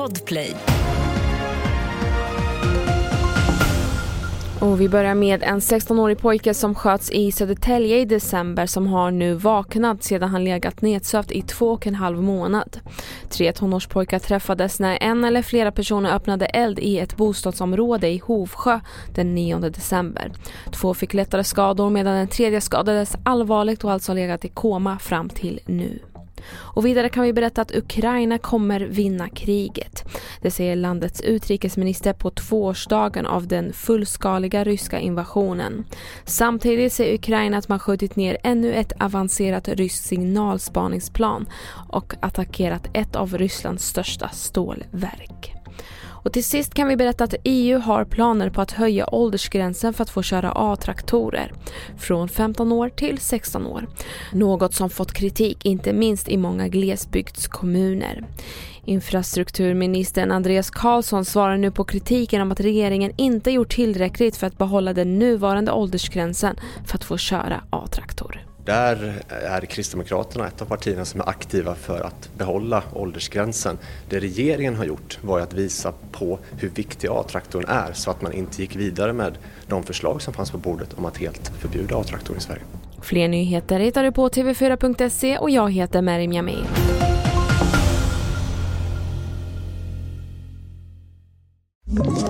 Podplay. Och vi börjar med en 16-årig pojke som sköts i Södertälje i december som har nu vaknat sedan han legat nedsövd i två och en halv månad. Tre tonårspojkar träffades när en eller flera personer öppnade eld i ett bostadsområde i Hovsjö den 9 december. Två fick lättare skador medan den tredje skadades allvarligt och alltså legat i koma fram till nu. Och vidare kan vi berätta att Ukraina kommer vinna kriget. Det säger landets utrikesminister på tvåårsdagen av den fullskaliga ryska invasionen. Samtidigt säger Ukraina att man skjutit ner ännu ett avancerat ryskt signalspaningsplan och attackerat ett av Rysslands största stålverk. Och till sist kan vi berätta att EU har planer på att höja åldersgränsen för att få köra A-traktorer från 15 år till 16 år. Något som fått kritik, inte minst i många glesbygdskommuner. Infrastrukturministern Andreas Karlsson svarar nu på kritiken om att regeringen inte gjort tillräckligt för att behålla den nuvarande åldersgränsen för att få köra A-traktor. Där är Kristdemokraterna ett av partierna som är aktiva för att behålla åldersgränsen. Det regeringen har gjort var att visa på hur viktig A-traktorn är så att man inte gick vidare med de förslag som fanns på bordet om att helt förbjuda A-traktorn i Sverige. Fler nyheter hittar du på tv4.se och jag heter Merim Jamil. Ett